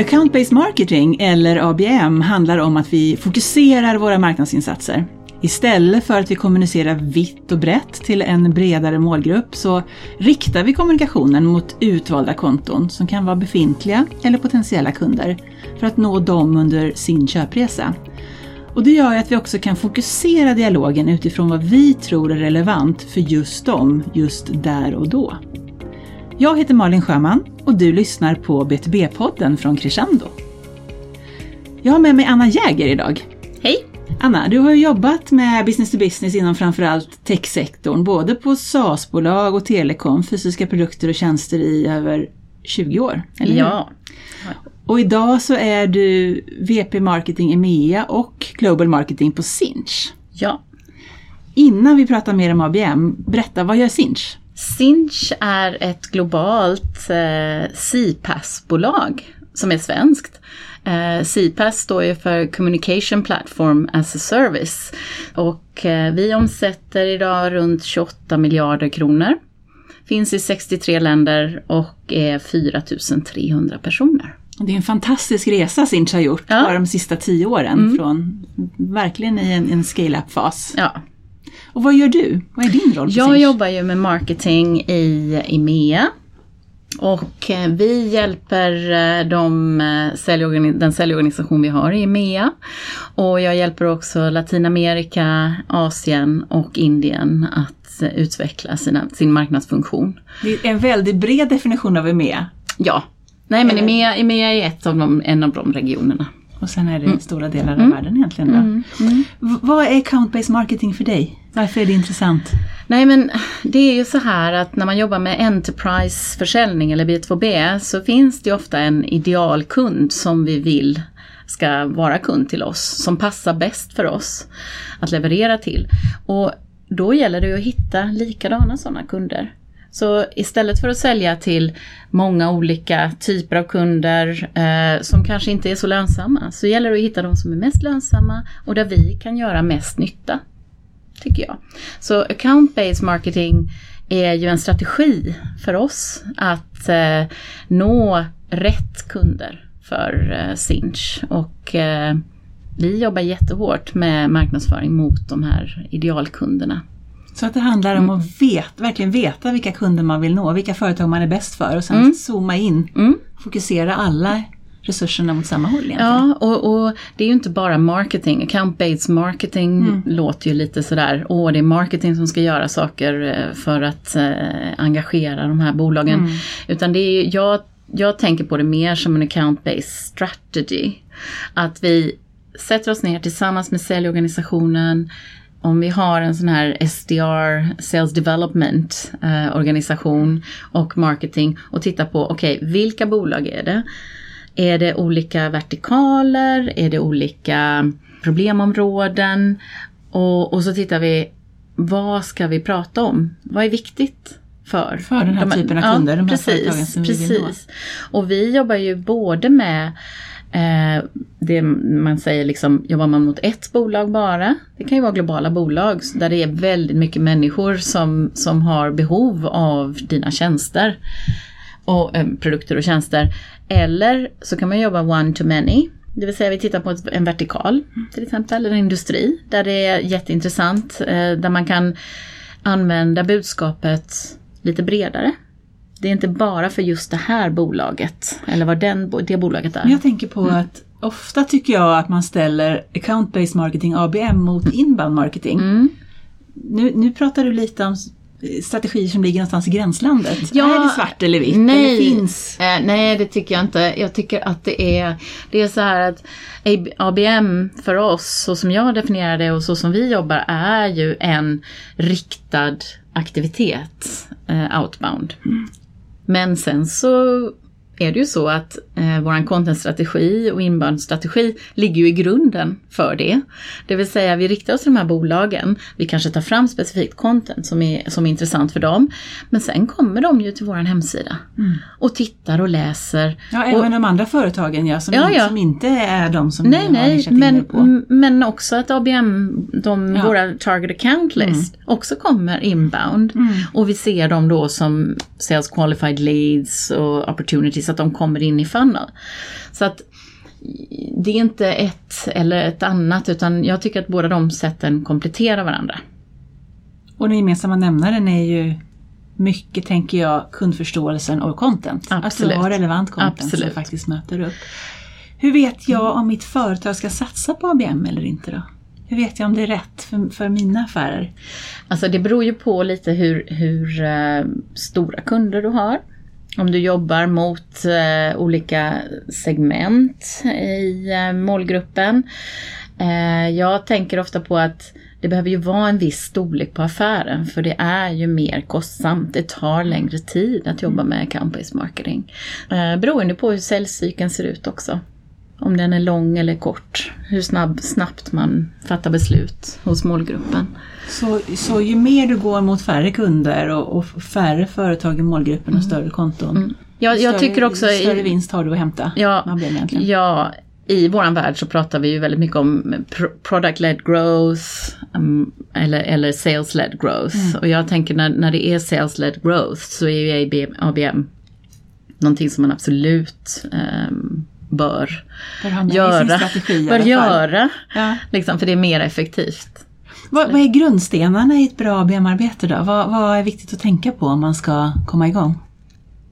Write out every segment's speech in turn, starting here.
Account-based marketing, eller ABM, handlar om att vi fokuserar våra marknadsinsatser. Istället för att vi kommunicerar vitt och brett till en bredare målgrupp så riktar vi kommunikationen mot utvalda konton som kan vara befintliga eller potentiella kunder för att nå dem under sin köpresa. Och det gör att vi också kan fokusera dialogen utifrån vad vi tror är relevant för just dem, just där och då. Jag heter Malin Sjöman och du lyssnar på BTB-podden från Crescendo. Jag har med mig Anna Jäger idag. Hej! Anna, du har ju jobbat med business to business inom framförallt techsektorn, både på SaaS-bolag och telekom, fysiska produkter och tjänster i över 20 år. Eller ja. Och idag så är du VP Marketing EMEA och Global Marketing på Sinch. Ja. Innan vi pratar mer om ABM, berätta, vad gör Sinch? Sinch är ett globalt eh, CPAS-bolag som är svenskt. Eh, CPAS står ju för Communication Platform as a Service. Och eh, vi omsätter idag runt 28 miljarder kronor. Finns i 63 länder och är 4300 personer. Det är en fantastisk resa Sinch har gjort Ja. bara de sista tio åren, Mm. från verkligen i en, en scale-up-fas. Ja. Och vad gör du? Vad är din roll Jag jobbar ju med marketing i EMEA. Och eh, vi hjälper eh, de, eh, säljorgani- den säljorganisation vi har i EMEA. Och jag hjälper också Latinamerika, Asien och Indien att utveckla sina, sin marknadsfunktion. Det är en väldigt bred definition av EMEA. Ja, nej men EMEA, EMEA är ett av de, en av de regionerna. Och sen är det stora delar av världen egentligen. Då. V- Vad är account-based marketing för dig? Varför är det intressant? Nej men det är ju så här att när man jobbar med Enterprise-försäljning eller B2B så finns det ofta en idealkund som vi vill ska vara kund till oss, som passar bäst för oss att leverera till. Och då gäller det ju att hitta likadana sådana kunder. Så istället för att sälja till många olika typer av kunder eh, som kanske inte är så lönsamma så gäller det att hitta de som är mest lönsamma och där vi kan göra mest nytta tycker jag. Så account-based marketing är ju en strategi för oss att eh, nå rätt kunder för eh, Sinch. Och eh, vi jobbar jättehårt med marknadsföring mot de här idealkunderna. Så att det handlar om att vet, verkligen veta vilka kunder man vill nå, vilka företag man är bäst för och sen zooma in, Mm. fokusera alla resurserna mot samma håll egentligen. Ja, och, och det är ju inte bara marketing. Account-based marketing låter ju lite sådär, åh det är marketing som ska göra saker eh, för att eh, engagera de här bolagen. Utan det är jag, jag tänker på det mer som en account-based strategy. Att vi sätter oss ner tillsammans med säljorganisationen, om vi har en sån här SDR, Sales Development eh, organisation och marketing och tittar på, okej, vilka bolag är det? Är det olika vertikaler? Är det olika problemområden? Och, och så tittar vi, vad ska vi prata om? Vad är viktigt för, För den här typen av kunder, de här företagen som vi vill nå. precis. Och vi jobbar ju både med eh, det man säger liksom, jobbar man mot ett bolag bara? Det kan ju vara globala bolag där det är väldigt mycket människor som, som har behov av dina tjänster och eh, produkter och tjänster. Eller så kan man jobba one to many. Det vill säga vi tittar på en vertikal till exempel, en industri där det är jätteintressant. Eh, där man kan använda budskapet lite bredare. Det är inte bara för just det här bolaget eller vad den, det bolaget är. Jag tänker på att ofta tycker jag att man ställer account-based marketing, ABM, mot inbound marketing. Mm. Nu, nu pratar du lite om strategier som ligger någonstans i gränslandet. Ja, är det svart eller vitt? nej. Eller finns? Eh, nej, det tycker jag inte. Jag tycker att det är, det är så här att AB ABM för oss, så som jag definierar det och så som vi jobbar, är ju en riktad aktivitet, eh, outbound. Men sen så är det ju så att eh, vår contentstrategi och inbound-strategi ligger ju i grunden för det. Det vill säga vi riktar oss till de här bolagen, vi kanske tar fram specifikt content som är, som är intressant för dem. Men sen kommer de ju till vår hemsida och tittar och läser. Ja, och, även de andra företagen ja, som, Ja, in, ja. som inte är de som Nej, har nej, in men, er på. men också att ABM, de, Ja. våra target account list, också kommer inbound. Och vi ser dem då som sales qualified leads och opportunities så att de kommer in i funnel. Så att det är inte ett eller ett annat utan jag tycker att båda de sätten kompletterar varandra. Och den gemensamma nämnaren är ju mycket, tänker jag, kundförståelsen och content. Absolut. Att du har relevant content Absolut. som faktiskt möter upp. Hur vet jag om mitt företag ska satsa på ABM eller inte då? Hur vet jag om det är rätt för, för mina affärer? Alltså det beror ju på lite hur, hur eh, stora kunder du har. Om du jobbar mot eh, olika segment i eh, målgruppen. Eh, jag tänker ofta på att det behöver ju vara en viss storlek på affären för det är ju mer kostsamt. Det tar längre tid att jobba med account-based marketing. Eh, beroende på hur säljcykeln ser ut också. Om den är lång eller kort. Hur snabb, snabbt man fattar beslut hos målgruppen. Så, så ju mer du går mot färre kunder och, och färre företag i målgruppen och större konton. Jag, jag större, tycker också... i- större vinst har du att hämta. Ja, ja, i våran värld så pratar vi ju väldigt mycket om pro- product-led growth um, eller, eller sales-led growth. Och jag tänker när, när det är sales-led growth så är ju ABM, ABM någonting som man absolut um, bör göra. Bör göra, Ja. liksom, för det är mer effektivt. Vad, vad är grundstenarna i ett bra ABM-arbete då? Vad, vad är viktigt att tänka på om man ska komma igång?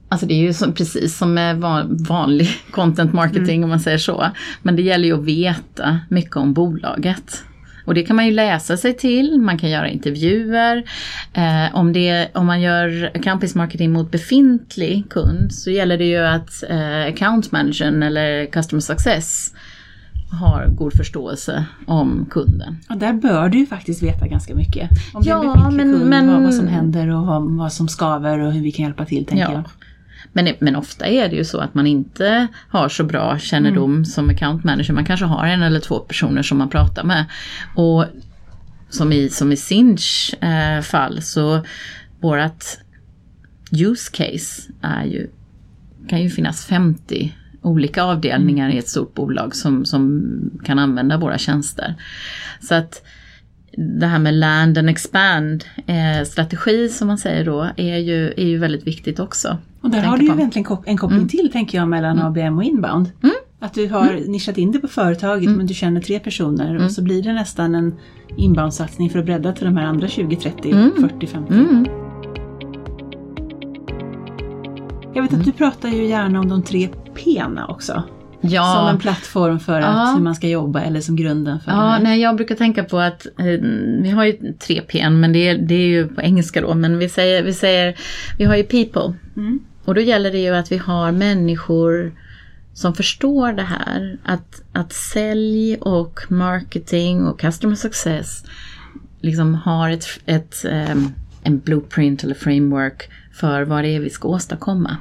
Alltså det är ju som, precis som med van- vanlig content marketing om man säger så. Men det gäller ju att veta mycket om bolaget. Och det kan man ju läsa sig till, man kan göra intervjuer. Eh, om, det, om man gör account marketing mot befintlig kund så gäller det ju att eh, account managern eller customer success har god förståelse om kunden. Och där bör du ju faktiskt veta ganska mycket. Om Ja, befintlig men- kund, men- vad, vad som händer och vad, vad som skaver och hur vi kan hjälpa till, tänker Ja. jag. Men, men ofta är det ju så att man inte har så bra kännedom som account manager. Man kanske har en eller två personer som man pratar med. Och som i, som i Sinch eh, fall så vårat use case är ju, kan ju finnas 50 olika avdelningar i ett stort bolag som, som kan använda våra tjänster. Så att det här med land and expand eh, strategi som man säger då är ju, är ju väldigt viktigt också. Och där har du ju egentligen kop- en koppling till, tänker jag, mellan ABM och inbound. Att du har nischat in det på företaget men du känner tre personer och så blir det nästan en inbound-satsning för att bredda till de här andra 20, 30, 40, 50. Mm. Jag vet att du pratar ju gärna om de tre P'na också. Ja, Som en plattform för att, Ja. hur man ska jobba eller som grunden för ja nej, jag brukar tänka på att eh, vi har ju tre P, men det är, det är ju på engelska då, men vi säger, vi säger, vi har ju people. Mm. Och då gäller det ju att vi har människor som förstår det här. Att, att sälj och marketing och customer success liksom har ett, ett, ehm, en blueprint eller framework för vad det är vi ska åstadkomma.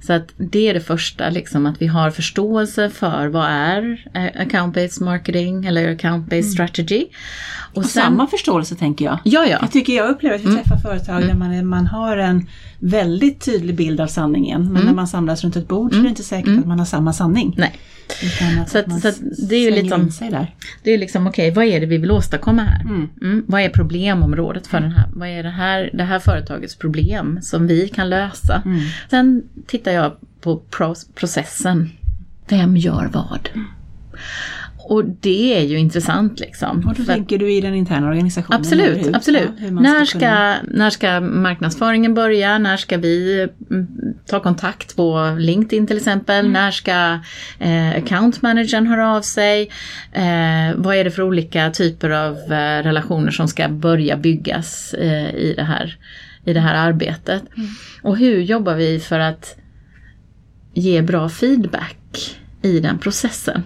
Så att det är det första, liksom, att vi har förståelse för vad är eh, account-based marketing eller account-based strategy. Och, Och sen, samma förståelse tänker jag. Ja, ja. Jag tycker jag upplever att vi Mm. träffar företag där man, är, man har en väldigt tydlig bild av sanningen. Men Mm. när man samlas runt ett bord så är det inte säkert att man har samma sanning. Nej, att Så att- man så att det är ju liksom- det är liksom okej, vad är det vi vill åstadkomma här? Mm. Mm, vad är problemområdet för den här? Vad är det här, det här företagets problem som vi kan lösa? Mm. Sen tittar jag på pro- processen. Vem gör vad? Och det är ju intressant liksom. Och då För tänker du i den interna organisationen? Absolut, hur? absolut. Ja, när, ska kunna- när ska marknadsföringen börja? När ska vi mm, ta kontakt på LinkedIn till exempel? Mm. När ska eh, account managern höra av sig? Eh, vad är det för olika typer av eh, relationer som ska börja byggas eh, i, det här, i det här arbetet? Mm. Och hur jobbar vi för att ge bra feedback i den processen?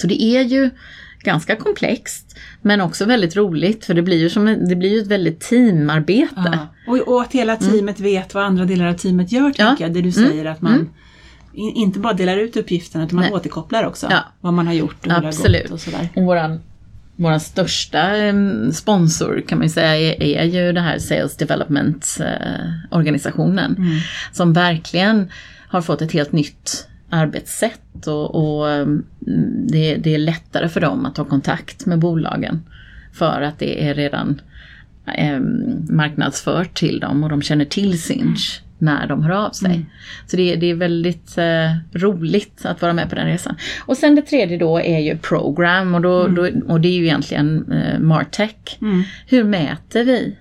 Så det är ju ganska komplext men också väldigt roligt för det blir ju, som, det blir ju ett väldigt teamarbete. Ja. Och, och att hela teamet vet vad andra delar av teamet gör, Mm. Ja. tänker jag. Det du säger att man in, inte bara delar ut uppgifterna utan man Nej. återkopplar också. Ja. vad man har gjort och hur det har gått och sådär. Och våran, våran största sponsor kan man ju säga är, är ju det här Sales Development eh. Mm. Som verkligen har fått ett helt nytt arbetssätt och, och em, det, det är lättare för dem att ta kontakt med bolagen. För att det är redan em, marknadsfört till dem och de känner till Sinch när de hör av sig. Mm. Så det, det är väldigt eh, roligt att vara med på den resan. Och sen det tredje då är ju program och, då, då, och det är ju egentligen eh, Martech. Mm. Hur mäter vi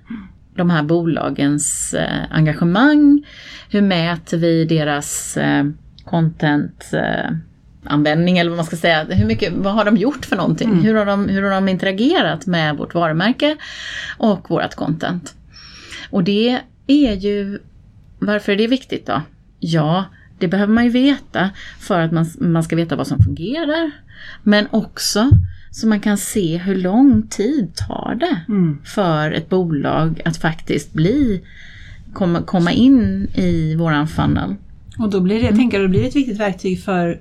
de här bolagens eh, engagemang? Hur mäter vi deras eh, content eh, användning eller vad man ska säga. Hur mycket, vad har de gjort för någonting? Mm. Hur, har de, hur har de interagerat med vårt varumärke och vårt content? Och det är ju, varför är det viktigt då? Ja, det behöver man ju veta för att man, man ska veta vad som fungerar. Men också så man kan se hur lång tid tar det Mm. för ett bolag att faktiskt bli, komma, komma in i våran funnel. Och då blir det, jag tänker, då blir det ett viktigt verktyg för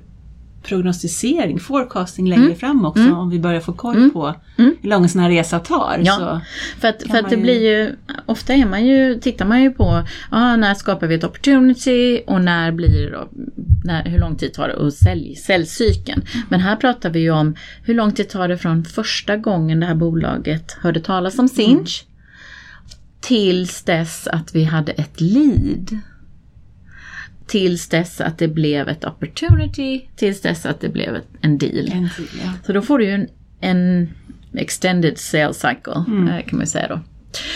prognostisering, forecasting längre fram också. Mm. Om vi börjar få koll Mm. på Mm. hur lång en sån här resa tar. Ja. För att, för att det ju- blir ju, ofta är man ju, tittar man ju på, ah, när skapar vi ett opportunity och när blir det då, när, hur lång tid tar det att sälj, säljcykeln. Men här pratar vi ju om hur lång tid tar det från första gången det här bolaget hörde talas om Sinch tills dess att vi hade ett lead. Tills dess att det blev ett opportunity, tills dess att det blev en deal. en tid, ja. Så då får du ju en, en extended sales cycle eh, kan man säga då.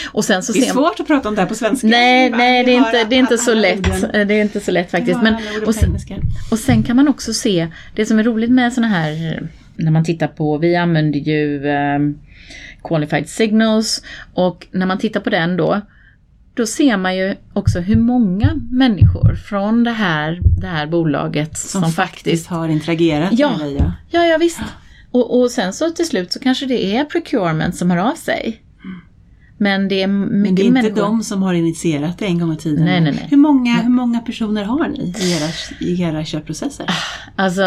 Och sen så Det är ser man... svårt att prata om det här på svenska. Nej, nej det är inte, det är inte så lätt. Det är inte så lätt faktiskt. Men, och, sen, och sen kan man också se, det som är roligt med såna här, när man tittar på, vi använder ju ehm, Qualified Signals och när man tittar på den då, då ser man ju också hur många människor från det här, det här bolaget som, Som faktiskt har interagerat Ja. med dig. Ja. Ja, ja visst. Och, och sen så till slut så kanske det är procurement som hör av sig. Men det är Men det är inte människor. de som har initierat det en gång i tiden. Nej, nej, nej. Hur, många, hur många personer har ni i era, i era köpprocesser? Alltså,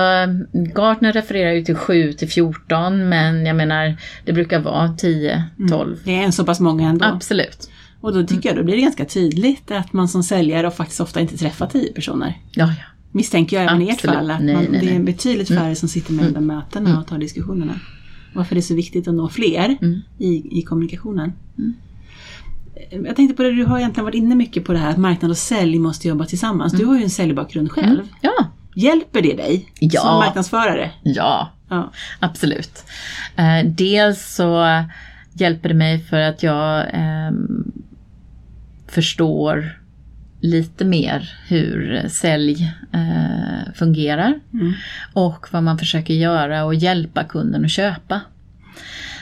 Gartner refererar ju till 7 till 14 men jag menar det brukar vara 10, 12. Det är en så pass många ändå. Absolut. Och då tycker jag då blir det ganska tydligt att man som säljare och faktiskt ofta inte träffar tio personer. Ja, ja. Misstänker jag även i ert fall att Nej, man, nej, det är nej. Mm. betydligt färre som sitter med i de mötena och tar diskussionerna. Varför det är så viktigt att nå fler Mm. i, i kommunikationen. Jag tänkte på det, du har egentligen varit inne mycket på det här att marknad och sälj måste jobba tillsammans. Du har ju en säljbakgrund själv. Ja, Hjälper det dig Ja. som marknadsförare? ja. Ja. Absolut. Eh, dels så hjälper det mig för att jag ehm, förstår lite mer hur sälj eh, fungerar Mm. och vad man försöker göra och hjälpa kunden att köpa.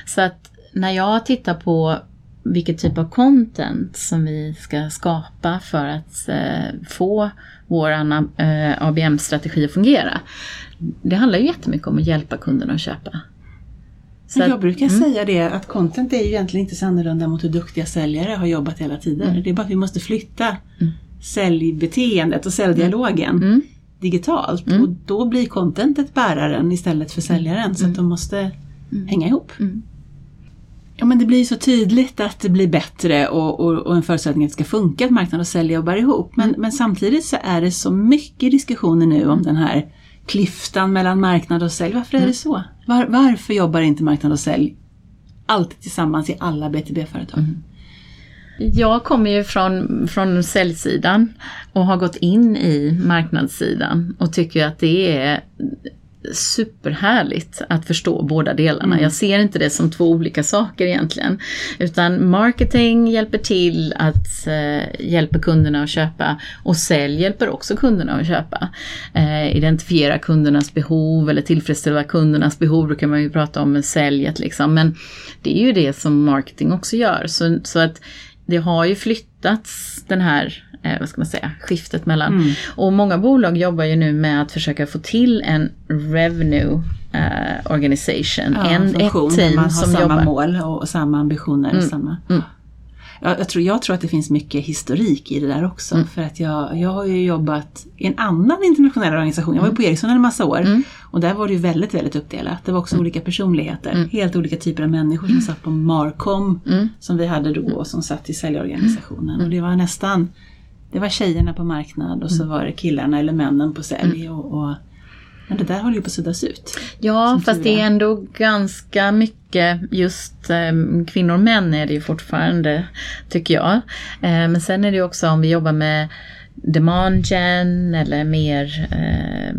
Så att när jag tittar på vilket typ av content som vi ska skapa för att eh, få vår eh, ABM-strategi att fungera. Det handlar ju jättemycket om att hjälpa kunderna att köpa. Så jag brukar mm. säga det att content är ju egentligen inte så annorlunda mot hur duktiga säljare har jobbat hela tiden. Mm. Det är bara att vi måste flytta säljbeteendet och säljdialogen Mm. digitalt. Och då blir contentet bäraren istället för säljaren. Så att de måste hänga ihop. Mm. Ja men det blir så tydligt att det blir bättre och, och, och en förutsättning att det ska funka att marknad och sälj jobbar ihop. Men, men samtidigt så är det så mycket diskussioner nu om den här klyftan mellan marknad och sälj. Varför är det så? Var, varför jobbar inte marknad och sälj alltid tillsammans i alla BTB-företag? Jag kommer ju från, från säljsidan och har gått in i marknadssidan och tycker att det är superhärligt att förstå båda delarna. Jag ser inte det som två olika saker egentligen. Utan marketing hjälper till att eh, hjälpa kunderna att köpa och sälj hjälper också kunderna att köpa. Eh, identifiera kundernas behov eller tillfredsställa kundernas behov, då kan man ju prata om säljet liksom. Men det är ju det som marketing också gör. Så, så att det har ju flyttats den här eh, vad ska man säga, skiftet mellan. Mm. Och många bolag jobbar ju nu med att försöka få till en revenue eh, organisation. Ja, en, funktion ett team man har som samma jobbar. mål och, och samma ambitioner. Och samma. mm. Jag, jag, tror, jag tror att det finns mycket historik i det där också. Mm. För att jag, jag har ju jobbat i en annan internationell organisation. Jag var ju på Ericsson en massa år. Mm. Och där var det ju väldigt, väldigt uppdelat. Det var också olika personligheter. Helt olika typer av människor som satt på Marcom. Mm. Som vi hade då och som satt i säljorganisationen. Och det var nästan det var tjejerna på marknad och Mm. så var det killarna eller männen på sälj. Och, och, men det där håller ju på att suddas ut. Ja, fast det är ändå ganska mycket just eh, kvinnor och män är det ju fortfarande, tycker jag. Eh, men sen är det ju också om vi jobbar med demand gen eller mer eh,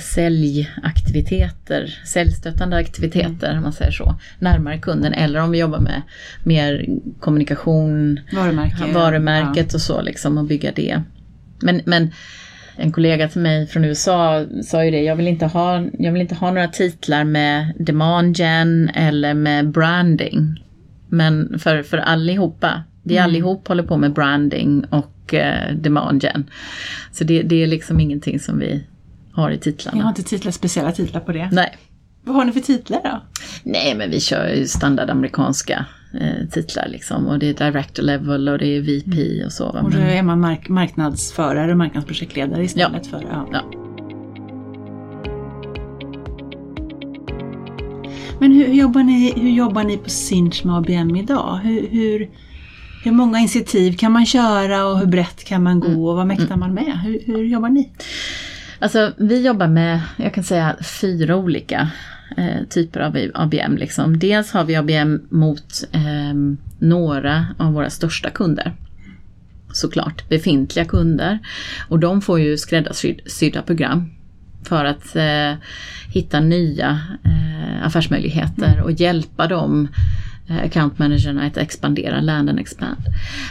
säljaktiviteter, säljstöttande aktiviteter om man säger så, närmare kunden. Eller om vi jobbar med mer kommunikation, Varumärke. varumärket och så liksom och bygga det. Men, men en kollega till mig från USA sa ju det, jag vill inte ha, jag vill inte ha några titlar med demand gen eller med branding. Men för, för allihopa, vi Mm. allihop håller på med branding och eh, demand gen. Så det, det är liksom ingenting som vi har i Jag titlarna. har inte titlar, speciella titlar på det. Nej. Vad har ni för titlar då? Nej, men vi kör ju standard amerikanska eh, titlar liksom. Och det är director level och det är VP och så. va. Och då Men- är man mark- marknadsförare och marknadsprojektledare istället för... Ja. Ja. Men hur, hur, jobbar ni, hur jobbar ni på Sinch med ABM idag? Hur, hur, hur många initiativ kan man köra och hur brett kan man gå och vad mäktar man med? Hur, hur jobbar ni? Alltså vi jobbar med, jag kan säga fyra olika eh, typer av ABM. Liksom. Dels har vi ABM mot eh, några av våra största kunder. Såklart befintliga kunder. Och de får ju skräddarsydda program för att eh, hitta nya eh, affärsmöjligheter och hjälpa dem eh, account managerna att expandera, land and expand.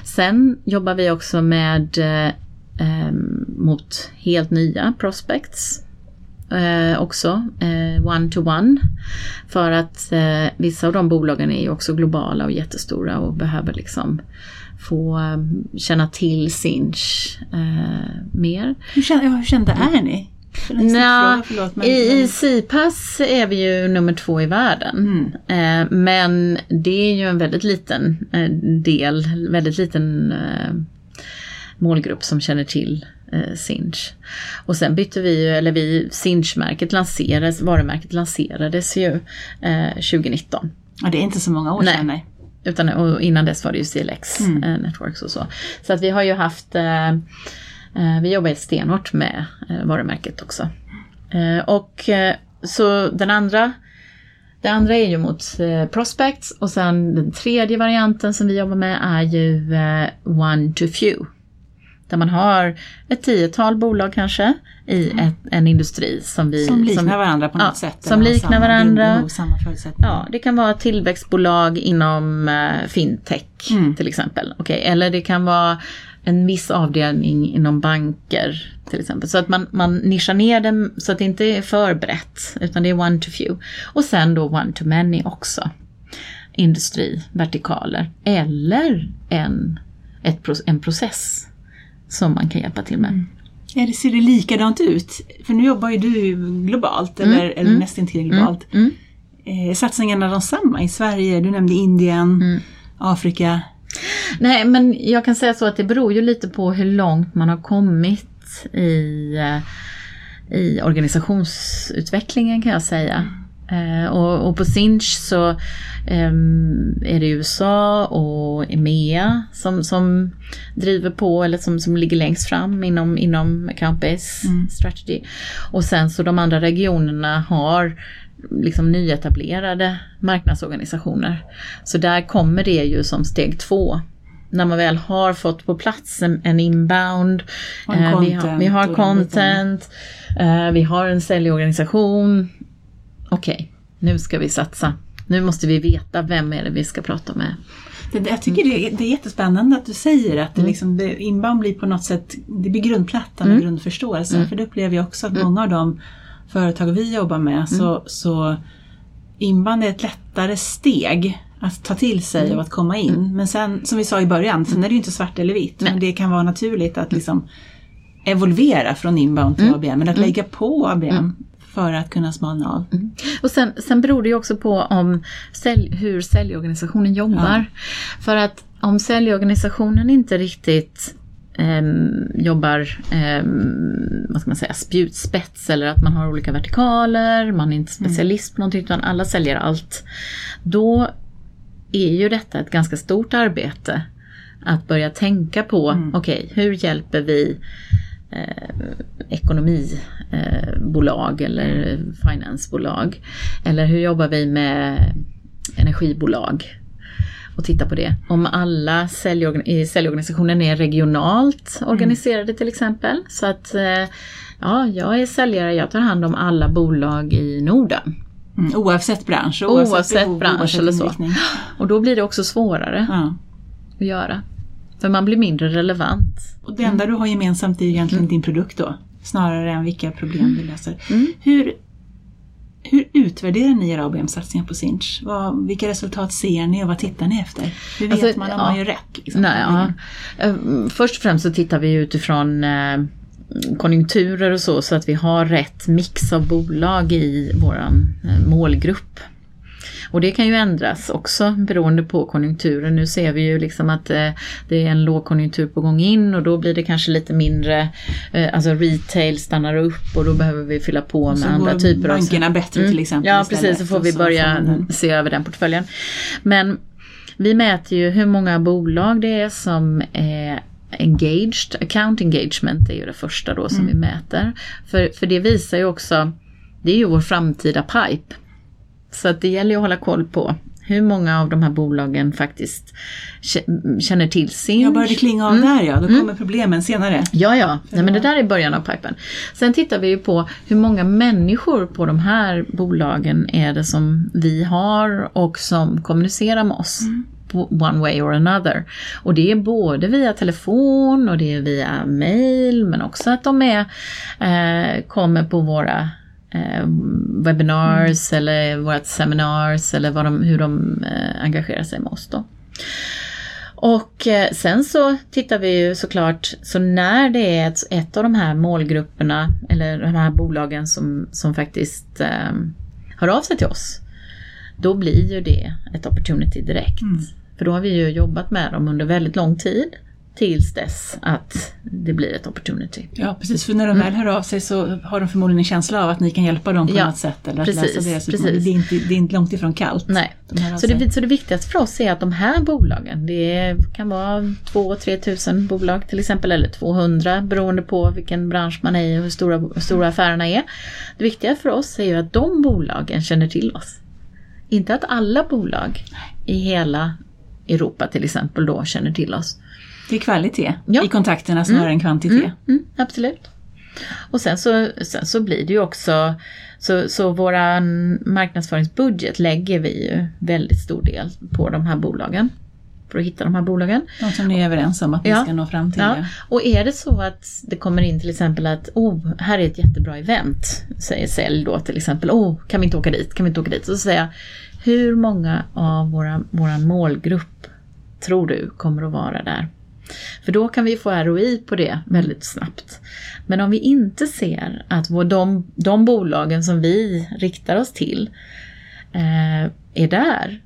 Sen jobbar vi också med eh, eh, mot helt nya prospects. Eh, också eh, one-to-one. För att eh, vissa av de bolagen är ju också globala och jättestora och behöver liksom få eh, känna till Sinch eh, mer. Hur, kända, hur kända är ni? Stickfråga, förlåt, men- I, CPAS är vi ju nummer två i världen. Mm. Eh, men det är ju en väldigt liten del, väldigt liten målgrupp som känner till eh, Sinch. Och sen bytte vi ju, eller vi, Sinch-märket lanserades, varumärket lanserades ju eh, 2019. Ja, det är inte så många år Nej. sedan. Nej. Utan, och innan dess var det ju CLX Mm. eh, Networks och så. Så att vi har ju haft, eh, eh, vi jobbar stenhårt med eh, varumärket också. Eh, och eh, så den andra, det andra är ju mot eh, prospects och sen den tredje varianten som vi jobbar med är ju eh, one to few. Där man har ett tiotal bolag kanske i ett, en industri som vi... Som liknar varandra på något ja, sätt. som liknar samma varandra. samma förutsättningar. Ja, det kan vara tillväxtbolag inom eh, fintech Mm. till exempel. Okej, Eller det kan vara en viss avdelning inom banker till exempel. Så att man, man nischar ner det så att det inte är för brett utan det är one to few. Och sen då one to many också. Industri, vertikaler eller en, ett, en process som man kan hjälpa till med. Mm. Är det, ser det likadant ut? För nu jobbar ju du globalt, eller, eller mm. nästintill globalt. Mm. Eh, Är satsningarna de samma i Sverige? Du nämnde Indien, Mm. Afrika. Nej, men jag kan säga så att det beror ju lite på hur långt man har kommit i, eh, i organisationsutvecklingen kan jag säga. Eh, och, och på Sinch så ehm, är det USA och EMEA som, som driver på eller som, som ligger längst fram inom, inom account base Mm. strategy. Och sen så de andra regionerna har liksom nyetablerade marknadsorganisationer. Så där kommer det ju som steg två. När man väl har fått på plats en, inbound, en eh, vi, har, content vi har content, eh, vi har en säljorganisation. Okej, nu ska vi satsa. Nu måste vi veta vem är det vi ska prata med. Det, jag tycker det, är, det är jättespännande att du säger att det Mm. liksom, det, inbound blir på något sätt, det blir grundplattan och Mm. grundförståelsen. För det upplever jag också att många av de företag vi jobbar med Mm. så, så inbound är ett lättare steg att ta till sig Mm. och att komma in. Men sen, som vi sa i början, sen är det ju inte svart eller vitt. Nej. Men det kan vara naturligt att liksom evolvera från inbound till Mm. ABM, eller att lägga på ABM för att kunna smalna av. Och sen, sen beror det ju också på om sälj, hur säljorganisationen jobbar. För att om säljorganisationen inte riktigt ehm, jobbar ehm, vad ska man säga, spjutspets eller att man har olika vertikaler, man är inte specialist på någonting utan alla säljer allt. Då är ju detta ett ganska stort arbete att börja tänka på, okej, hur hjälper vi eh, ekonomibolag eller finansbolag? Eller hur jobbar vi med energibolag? och titta på det. Om alla säljorgan i säljorganisationen är regionalt organiserade till exempel. Så att eh, ja, jag är säljare, jag tar hand om alla bolag i Norden. Mm, oavsett bransch, oavsett, oavsett behov, bransch oavsett eller så. Och då blir det också svårare ja. att göra. För man blir mindre relevant. Och det enda mm. du har gemensamt är egentligen mm. din produkt då? Snarare än vilka problem du löser. Mm. Hur, hur utvärderar ni era ABM-satsningar på Sinch? Vad, vilka resultat ser ni och vad tittar ni efter? Hur vet alltså, man om ja, man gör rätt? Liksom, nej, ja. Eh, först och främst så tittar vi utifrån eh, konjunkturer och så, så att vi har rätt mix av bolag i vår eh, målgrupp. Och det kan ju ändras också beroende på konjunkturen. Nu ser vi ju liksom att eh, det är en lågkonjunktur på gång in och då blir det kanske lite mindre, eh, alltså retail stannar upp och då behöver vi fylla på med andra typer av... bankerna bättre mm. till exempel. Ja precis, så får vi börja se över den portföljen. Men vi mäter ju hur många bolag det är som är engaged, account engagement är ju det första då som mm. vi mäter. För, för det visar ju också, det är ju vår framtida pipe. Så att det gäller att hålla koll på hur många av de här bolagen faktiskt känner till sin... Jag började klinga av mm. där ja, då kommer mm. problemen senare. Ja, ja, Nej, men det där är början av pipen. Sen tittar vi ju på hur många människor på de här bolagen är det som vi har och som kommunicerar med oss. Mm one way or another. Och det är både via telefon och det är via mail men också att de är, eh, kommer på våra eh, webinars mm. eller vårt seminars eller vad de, hur de eh, engagerar sig med oss då. Och eh, sen så tittar vi ju såklart, så när det är ett, ett av de här målgrupperna eller de här bolagen som, som faktiskt eh, hör av sig till oss, då blir ju det ett opportunity direkt. Mm. För då har vi ju jobbat med dem under väldigt lång tid tills dess att det blir ett opportunity. Ja precis, för när de mm. väl hör av sig så har de förmodligen en känsla av att ni kan hjälpa dem på ja, något sätt. Eller precis, att lösa deras precis. Det är, inte, det är inte långt ifrån kallt. Nej. så, det, så det viktigaste för oss är att de här bolagen, det kan vara 2-3 tusen bolag till exempel, eller 200 beroende på vilken bransch man är i och hur stora, hur stora affärerna är. Det viktiga för oss är ju att de bolagen känner till oss. Inte att alla bolag i hela Europa till exempel då känner till oss. Det är kvalitet ja. i kontakterna snarare mm. än kvantitet. Mm. Mm. Absolut. Och sen så, sen så blir det ju också så, så våran marknadsföringsbudget lägger vi ju väldigt stor del på de här bolagen. För att hitta de här bolagen. De som ni är överens om att ni ja. ska nå fram till. Ja. Och är det så att det kommer in till exempel att oh, här är ett jättebra event, säger sälj då till exempel, oh, kan vi inte åka dit, kan vi inte åka dit? Så säger jag, hur många av våra, våran målgrupp tror du kommer att vara där? För då kan vi få ROI på det väldigt snabbt. Men om vi inte ser att de, de bolagen som vi riktar oss till eh, är där,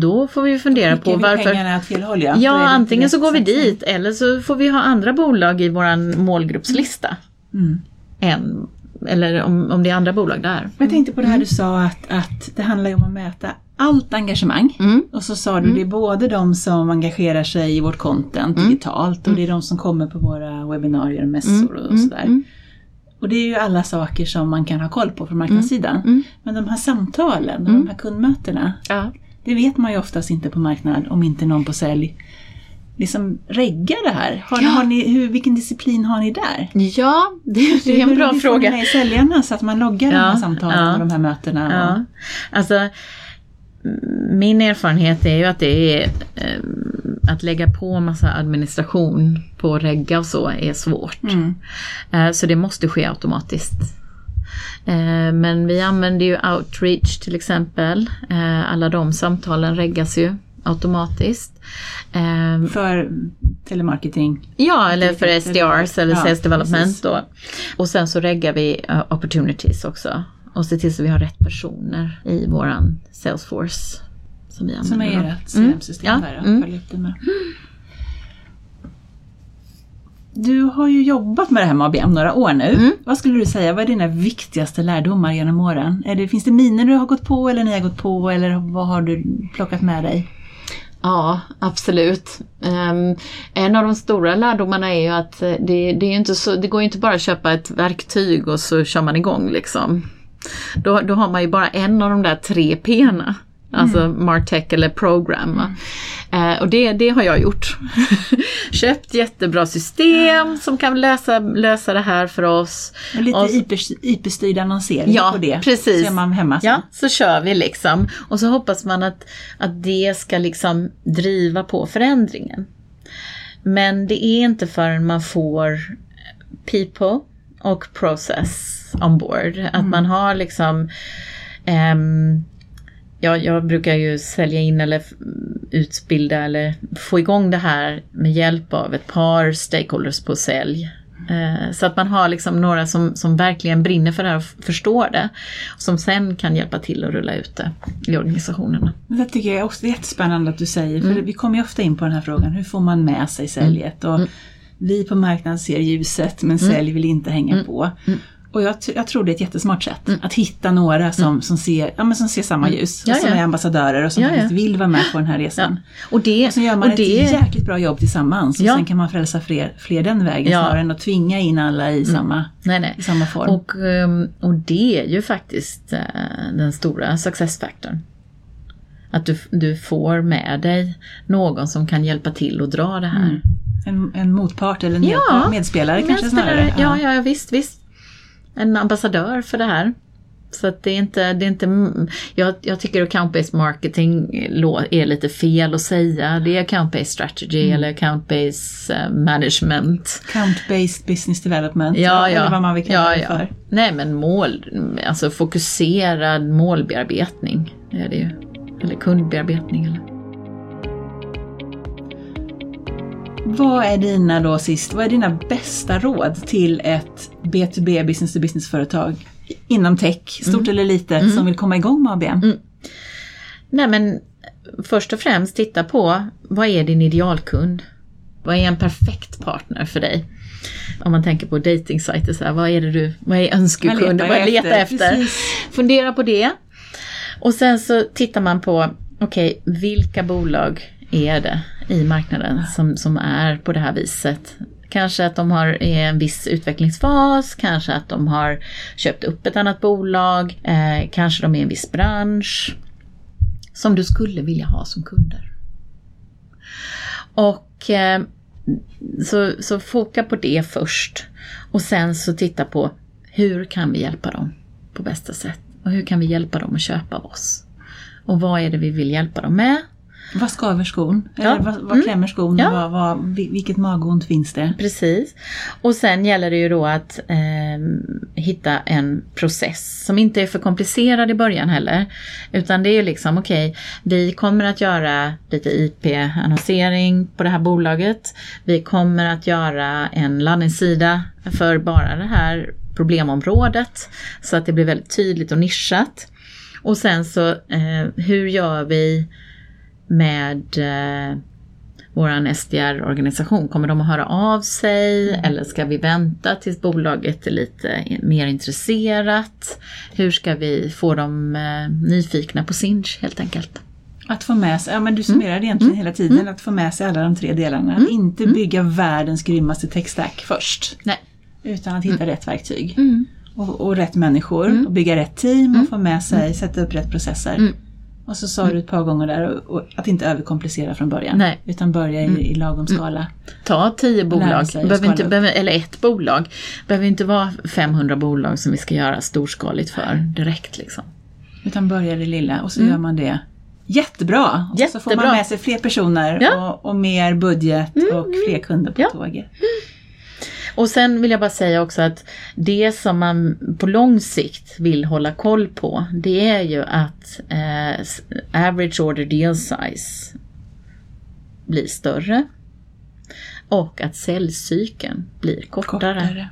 då får vi fundera på varför... håll ja. Antingen så går vi dit eller så får vi ha andra bolag i vår målgruppslista. Mm. Än eller om, om det är andra bolag där. Jag tänkte på det här mm. du sa att, att det handlar om att mäta allt engagemang. Mm. Och så sa du mm. det är både de som engagerar sig i vårt content mm. digitalt och det är de som kommer på våra webbinarier och mässor och mm. sådär. Och det är ju alla saker som man kan ha koll på från marknadssidan. Men de här samtalen, de här kundmötena, ja. det vet man ju oftast inte på marknad om inte någon på sälj liksom regga det här? Har, ja. har ni, hur, vilken disciplin har ni där? Ja, det, det är en bra hur, fråga. Hur säljarna så att man loggar ja, de här samtalen ja, och de här mötena? Ja. Alltså, min erfarenhet är ju att det är eh, att lägga på massa administration på regga och så är svårt. Mm. Eh, så det måste ske automatiskt. Eh, men vi använder ju outreach till exempel. Eh, alla de samtalen reggas ju automatiskt. Um, för telemarketing? Ja, eller för SDRs eller ja, Sales Development. Då. Och sen så reggar vi opportunities också. Och ser till så vi har rätt personer i våran Salesforce. Som, vi som är ert CRM-system mm. där och mm. upp det med. Du har ju jobbat med det här med ABM några år nu. Mm. Vad skulle du säga, vad är dina viktigaste lärdomar genom åren? Är det, finns det miner du har gått på eller ni har gått på eller vad har du plockat med dig? Ja, absolut. Um, en av de stora lärdomarna är ju att det, det, är inte så, det går inte bara att köpa ett verktyg och så kör man igång liksom. Då, då har man ju bara en av de där tre P'na. alltså Martech eller Program. va. Eh, och det, det har jag gjort. Köpt jättebra system som kan lösa, lösa det här för oss. Och lite Och- IP-styrd annonsering Ja, på det. precis. Så är man hemma sen. Ja, så kör vi liksom. Och så hoppas man att, att det ska liksom driva på förändringen. Men det är inte förrän man får people och process on board. Att man har liksom ehm, Ja, jag brukar ju sälja in eller utbilda eller få igång det här med hjälp av ett par stakeholders på sälj. Eh, Så att man har liksom några som, som verkligen brinner för det här och förstår det. Som sen kan hjälpa till att rulla ut det i organisationerna. Det tycker jag också är jättespännande att du säger, för Mm. vi kommer ju ofta in på den här frågan, hur får man med sig säljet? Och Mm. Vi på marknaden ser ljuset, men sälj vill inte hänga Mm. på. Och jag, jag tror det är ett jättesmart sätt, att hitta några som, som, ser, ja, men som ser samma ljus, Mm. Ja, och som ja. är ambassadörer och som Ja, ja. faktiskt vill vara med på den här resan. Och det, Och så gör man ett det, jäkligt bra jobb tillsammans och Ja. sen kan man frälsa fler, fler den vägen Ja. snarare än att tvinga in alla i, samma, nej, nej. i samma form. Och, ehm, och det är ju faktiskt eh, den stora successfaktorn. Att du, du får med dig någon som kan hjälpa till att dra det här. En, en motpart eller en Ja, medspelare kanske snarare. Ja, ja, ja, visst, visst. En ambassadör för det här. Så att det är inte, det är inte jag, jag tycker account-based marketing är lite fel att säga. Det är account-based strategy Mm. eller account-based eh, management. Count-based business development, Ja, eller ja. vad man vill kalla ja, det ja. för. Nej men mål, alltså fokuserad målbearbetning är det ju. Eller kundbearbetning. Eller. Vad är dina då sist, vad är dina bästa råd till ett B2B, business to business företag inom tech, stort Mm. eller litet, som vill komma igång med ABM? Nej men först och främst titta på vad är din idealkund? Vad är en perfekt partner för dig? Om man tänker på dejtingsajter, så här, vad är det du, vad är önskekund, Vad letar jag letar efter? Precis. Fundera på det. Och sen så tittar man på, okej, vilka bolag är det i marknaden som, som är på det här viset? Kanske att de har en viss utvecklingsfas, kanske att de har köpt upp ett annat bolag, eh, kanske de är i en viss bransch som du skulle vilja ha som kunder. Och eh, så, så foka på det först och sen så titta på hur kan vi hjälpa dem på bästa sätt och hur kan vi hjälpa dem att köpa av oss. Och vad är det vi vill hjälpa dem med? Vad skaver skon? Ja. Eller vad, vad klämmer skon? Ja. Vad, vad, vil- vilket magont finns det? Precis. Och sen gäller det ju då att eh, hitta en process som inte är för komplicerad i början heller. Utan det är ju liksom, okej, vi kommer att göra lite IP-annonsering på det här bolaget. Vi kommer att göra en landningssida för bara det här problemområdet. Så att det blir väldigt tydligt och nischat. Och sen så, eh, hur gör vi med eh, våran SDR-organisation? Kommer de att höra av sig eller ska vi vänta tills bolaget är lite mer intresserat? Hur ska vi få dem eh, nyfikna på Sinch helt enkelt? Att få med sig, ja men du Mm. summerade egentligen hela tiden, att få med sig alla de tre delarna. Att inte bygga världens grymmaste tech-stack först. Nej. Utan att hitta rätt verktyg. Mm. Och, och rätt människor, och bygga rätt team och få med sig, sätta upp rätt processer. Mm. Och så sa du ett par gånger där, och, och att inte överkomplicera från början. Nej. Utan börja i, i lagom skala. Ta tio bolag, behöver inte, behöver, eller ett bolag. behöver inte vara 500 bolag som vi ska göra storskaligt för direkt. Liksom. Utan börja i det lilla och så gör man det jättebra. Och så får man Mm. Jättebra. med sig fler personer Ja. Mm. och, och mer budget och fler kunder på Ja. tåget. Och sen vill jag bara säga också att det som man på lång sikt vill hålla koll på det är ju att eh, average order deal size blir större och att säljcykeln blir kortare. Kortare.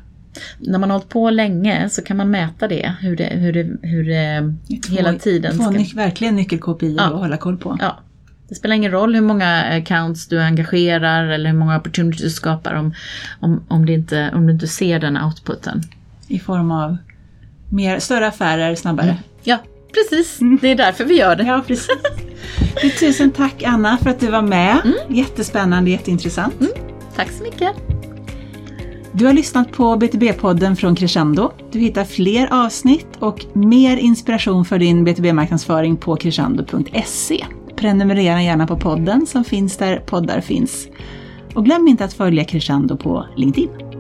När man har hållit på länge så kan man mäta det, hur det, hur det, hur det Två- hela tiden Två ska... verkligen nyckel-KPI Ja. att hålla koll på. Ja. Det spelar ingen roll hur många accounts du engagerar eller hur många opportunities du skapar om, om, om, det inte, om du inte ser den outputen. I form av mer, större affärer snabbare. Ja, precis. Det är därför vi gör det. Ja, precis. Du, tusen tack Anna för att du var med. Mm. Jättespännande, jätteintressant. Tack så mycket. Du har lyssnat på BTB-podden från Crescendo. Du hittar fler avsnitt och mer inspiration för din BTB-marknadsföring på crescendo.se. Prenumerera gärna på podden som finns där poddar finns. Och glöm inte att följa Crescendo på LinkedIn.